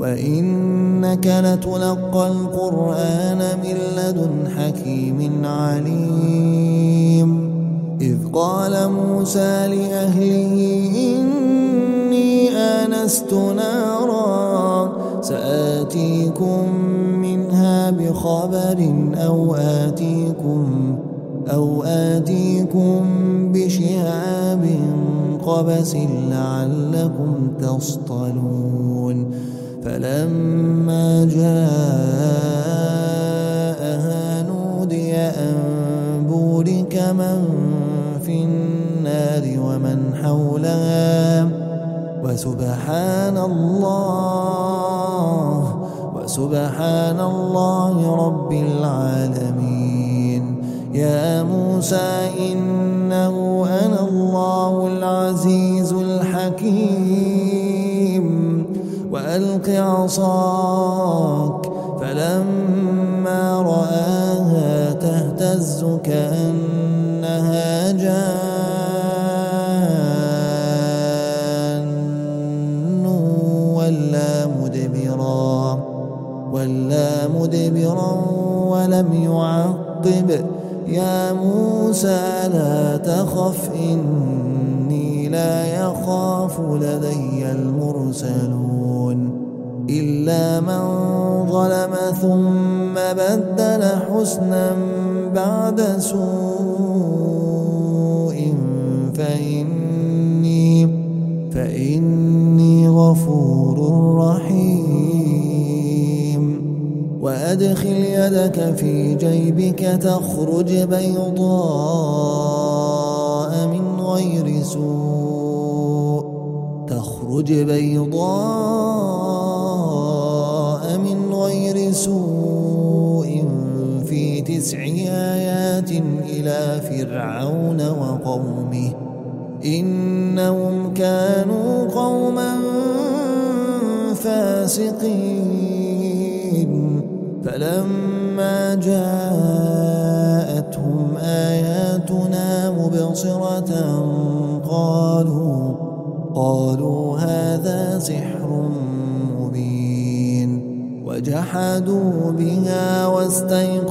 وإنك لتلقى القرآن من لدن حكيم عليم إذ قال موسى لأهله إني آنست نارا سآتيكم منها بخبر أو آتيكم أو آتيكم بشهاب قبس لعلكم تصطلون فلما جاءها نودي أن بورك من في النار ومن حولها وسبحان الله وسبحان الله رب العالمين يا موسى إنه أنا الله العزيز الحكيم وألق عصاك فلما رآها تهتز كأنها جان ولا مدبرا ولا مدبرا ولم يعقب يا موسى لا تخف إني لا يخاف لدي المرسلون إلا من ظلم ثم بدل حسنا بعد سوء فإني فإني غفور رحيم وأدخل يدك في جيبك تخرج بيضاء من غير سوء تخرج بيضاء سوء في تسع آيات إلى فرعون وقومه إنهم كانوا قوما فاسقين فلما جاءتهم آياتنا مبصرة قالوا قالوا هذا سحر وجحدوا بها واستيقنتها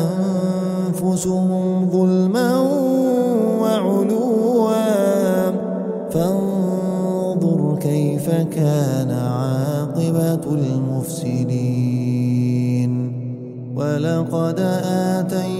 أنفسهم ظلما وعلوا فانظر كيف كان عاقبة المفسدين ولقد آتينا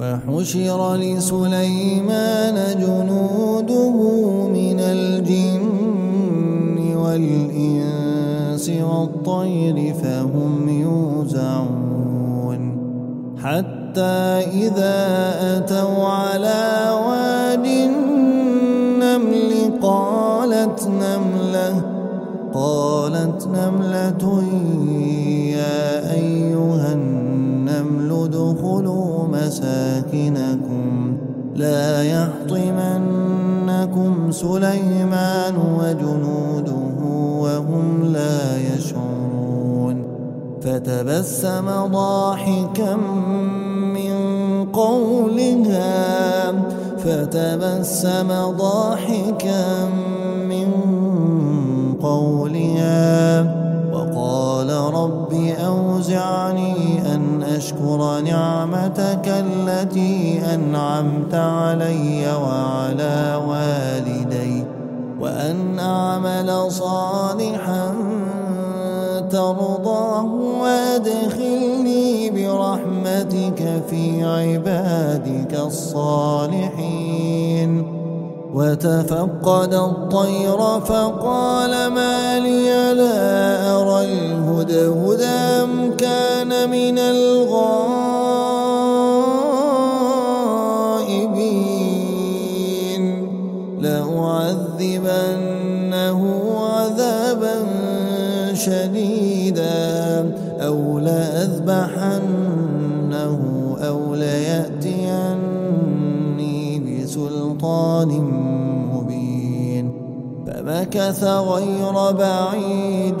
وحشر لسليمان جنوده من الجن والإنس والطير فهم يوزعون حتى إذا أتوا على واد النمل قالت نملة قالت نملة مساكنكم لا يحطمنكم سليمان وجنوده وهم لا يشعرون فتبسم ضاحكا من قولها فتبسم ضاحكا من قولها وقال رب أوزعني أشكر نعمتك التي انعمت علي وعلى والدي وان اعمل صالحا ترضاه وادخلني برحمتك في عبادك الصالحين وتفقد الطير فقال ما لي لا ارى الهدهد ام كان من الغائبين لأعذبنه عذابا شديدا أو لأذبحنه أو ليأتيني بسلطان مبين فمكث غير بعيد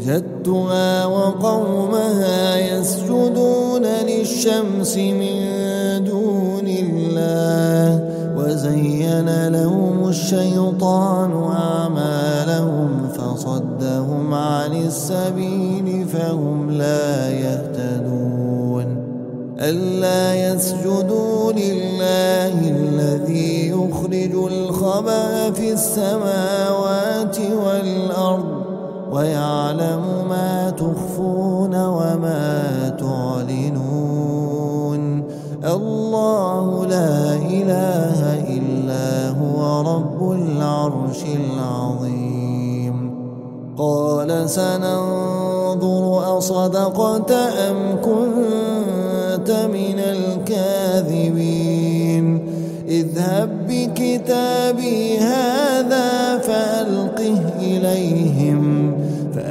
وجدتها وقومها يسجدون للشمس من دون الله وزين لهم الشيطان أعمالهم فصدهم عن السبيل فهم لا يهتدون ألا يسجدوا لله الذي يخرج الخبأ في السماوات والأرض ويعلم ما تخفون وما تعلنون الله لا إله إلا هو رب العرش العظيم قال سننظر أصدقت أم كنت من الكاذبين اذهب بكتابي هذا فألقه إليهم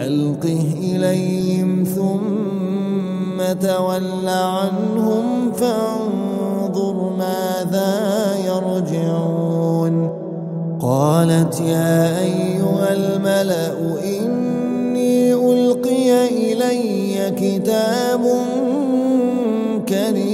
فألقه إليهم ثم تول عنهم فانظر ماذا يرجعون قالت يا أيها الملأ إني ألقي إلي كتاب كريم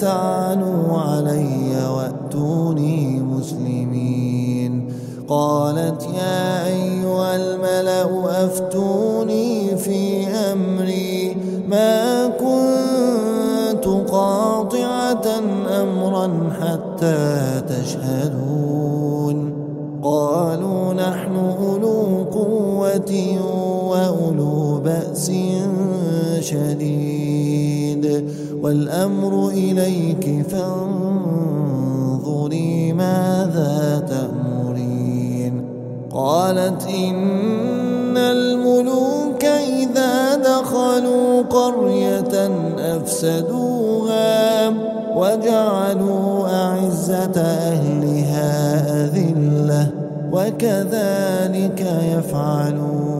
تعالوا علي واتوني مسلمين قالت يا ايها الملا افتوني في امري ما كنت قاطعه امرا حتى تشهدون قالوا نحن اولو قوه واولو باس شديد والأمر إليك فانظري ماذا تأمرين قالت إن الملوك إذا دخلوا قرية أفسدوها وجعلوا أعزة أهلها أذلة وكذلك يفعلون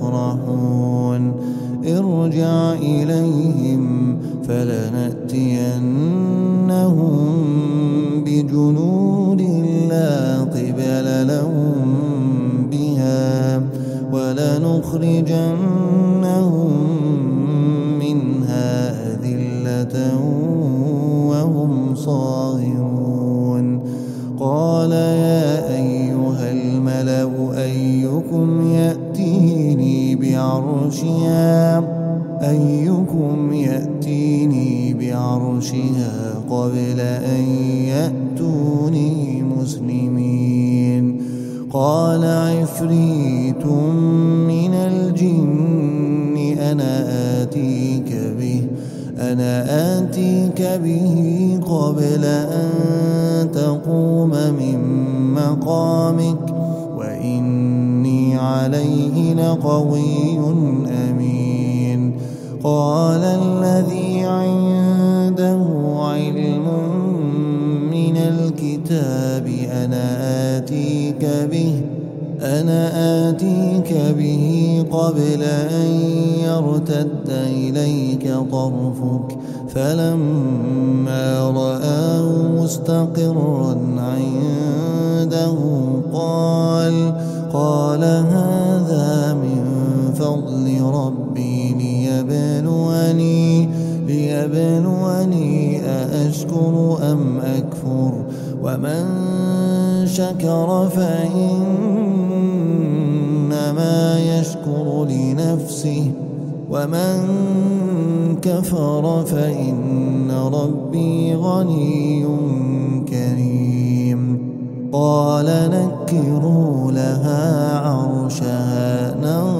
يفرحون ارجع إليهم فلنأتينهم بجنود لا قبل لهم بها ولنخرجنهم عرشها أيكم يأتيني بعرشها قبل أن يأتوني مسلمين قال عفريت من الجن أنا آتيك به أنا آتيك به قبل أن تقوم من مقامك وإني عليك لقوي أمين قال الذي عنده علم من الكتاب أنا آتيك به أنا آتيك به قبل أن يرتد إليك طرفك فلما رآه مستقرا عنده قال قال هذا أشكر أم أكفر ومن شكر فإنما يشكر لنفسه ومن كفر فإن ربي غني كريم قال نكروا لها عرشها نظر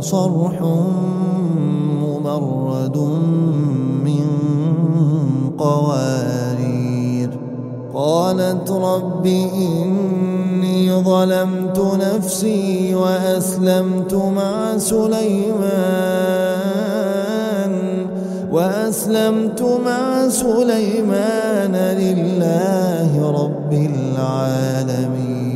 صرح ممرد من قوارير قالت رب إني ظلمت نفسي وأسلمت مع سليمان وأسلمت مع سليمان لله رب العالمين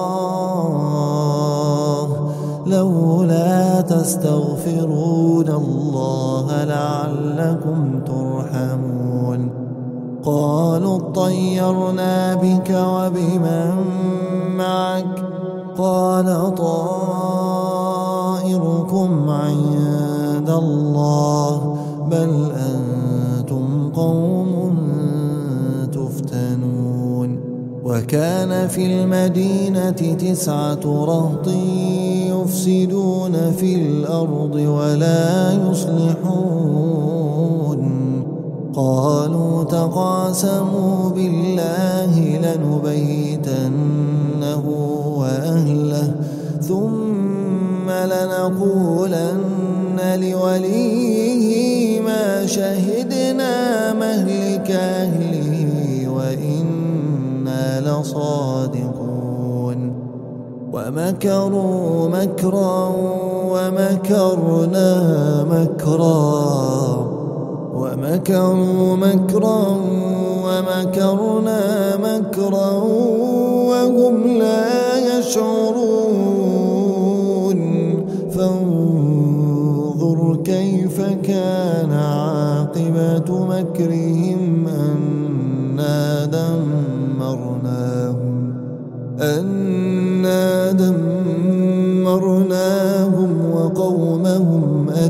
لولا تستغفرون الله لعلكم ترحمون قالوا اطيرنا بك وبمن معك قال طائركم عند الله بل أنتم قوم تفتنون وكان في المدينة تسعة رهطين يفسدون في الأرض ولا يصلحون قالوا تقاسموا بالله لنبيتنه وأهله ثم لنقولن لوليه ما شهدنا مهلك أهله وإنا لصادقون ومكروا مكرا ومكرنا مكرا ومكروا مكرا ومكرنا مكرا وهم لا يشعرون فانظر كيف كان عاقبة مكرهم أنا دمرناهم أن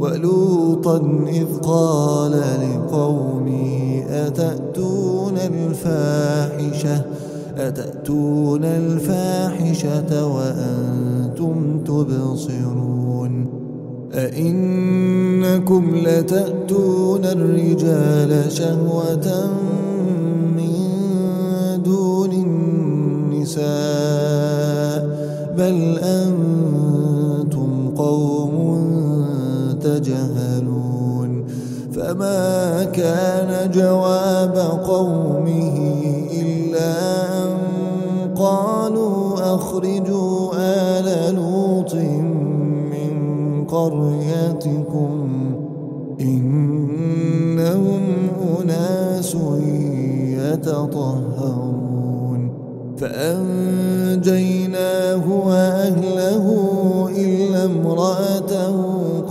ولوطا إذ قال لقومه أتأتون الفاحشة أتأتون الفاحشة وأنتم تبصرون أئنكم لتأتون الرجال شهوة من دون النساء بل أنتم فما كان جواب قومه إلا أن قالوا أخرجوا آل لوط من قريتكم إنهم أناس يتطهرون فأنجيناه وأهله إلا امرأته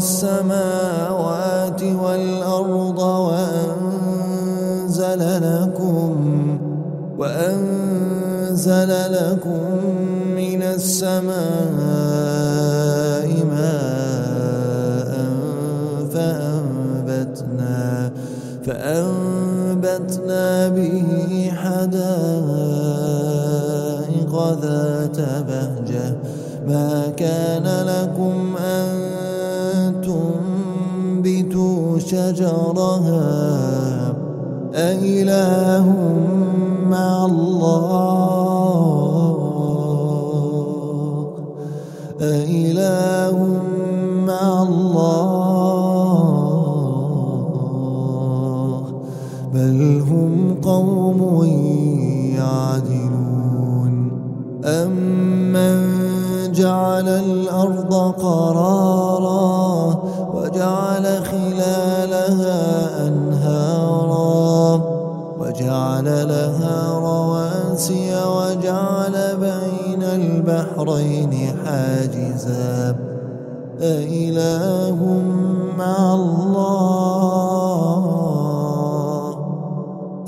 السماوات والأرض وأنزل لكم وأنزل لكم من السماء ماء فأنبتنا فأنبتنا به حدائق ذات بهجة ما كان لكم شجرها أإله مع الله أإله مع وجعل خلالها أنهارا وجعل لها رواسي وجعل بين البحرين حاجزا أإله مع الله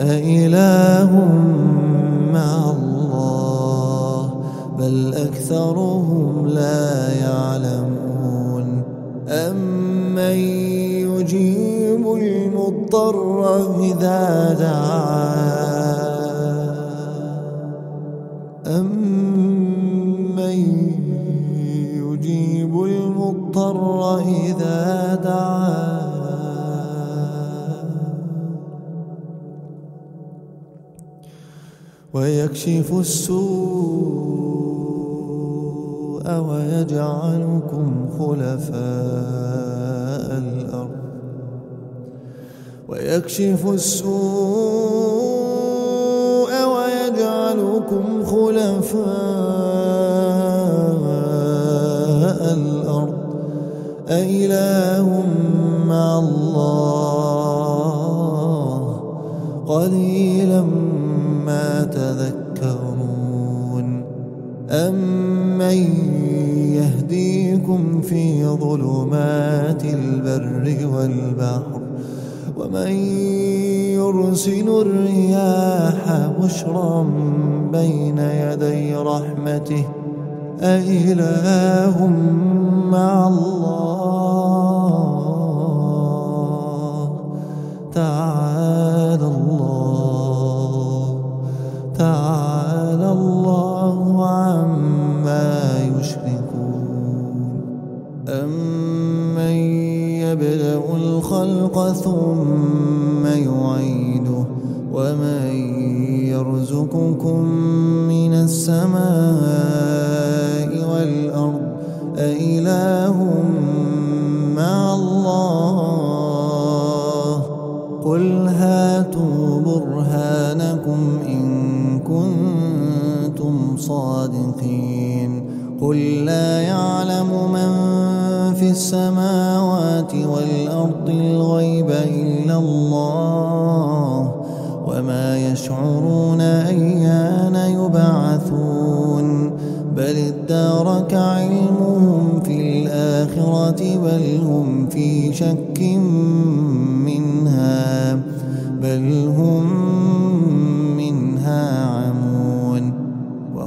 أإله مع الله بل أكثرهم لا يعلمون أم المضطر إذا دعا أمن يجيب المضطر إذا دعا ويكشف السوء ويجعلكم خلفاء ويكشف السوء ويجعلكم خلفاء الأرض أإله مع الله قليلا ما تذكرون أمن يهديكم في ظلمات البر والبحر ومن يرسل الرياح بشرا بين يدي رحمته أإله مع الله تعالى الله الخلق ثم يعيده ومن يرزقكم من السماء والأرض أإله مع الله قل هاتوا برهانكم إن كنتم صادقين قل لا يعلم من في السماء يعطي الغيب إلا الله وما يشعرون أيان يبعثون بل ادارك علمهم في الآخرة بل هم في شك منها بل هم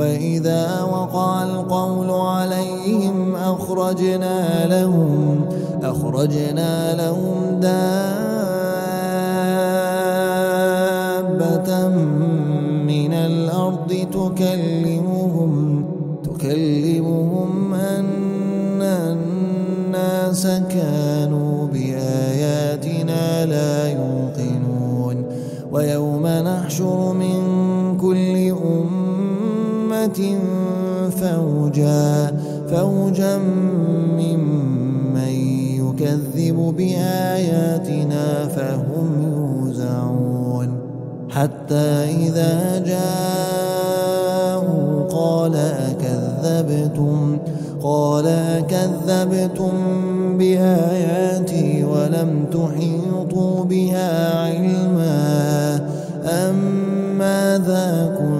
وإذا وقع القول عليهم أخرجنا لهم أخرجنا لهم دابة من الأرض تكلمهم تكلمهم أن الناس كانوا بآياتنا لا يوقنون ويوم نحشر من فوجا فوجا ممن يكذب بآياتنا فهم يوزعون حتى إذا جاءوا قال أكذبتم قال أكذبتم بآياتي ولم تحيطوا بها علما أم ماذا كنتم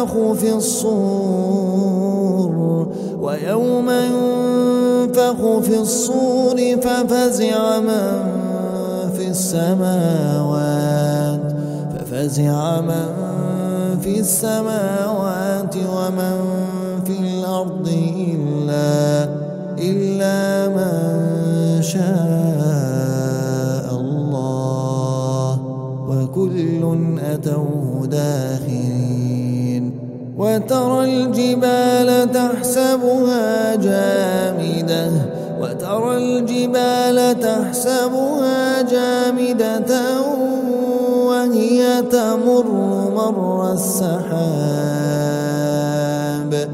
ينفخ في الصور ويوم ينفخ في الصور ففزع من في السماوات ففزع من في السماوات ومن في الأرض إلا إلا من شاء الله وكل أتوه داخل وترى الجبال تحسبها جامدة وترى الجبال تحسبها جامدة وهي تمر مر السحاب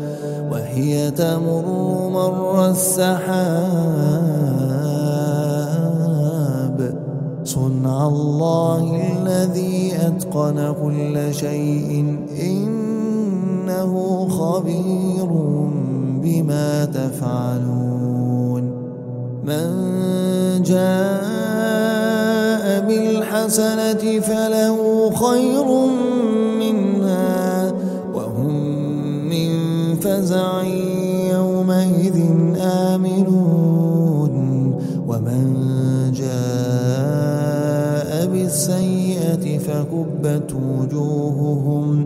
وهي تمر مر السحاب صنع الله الذي أتقن كل شيء إن إنه خبير بما تفعلون من جاء بالحسنة فله خير منها وهم من فزع يومئذ آمنون ومن جاء بالسيئة فكبت وجوههم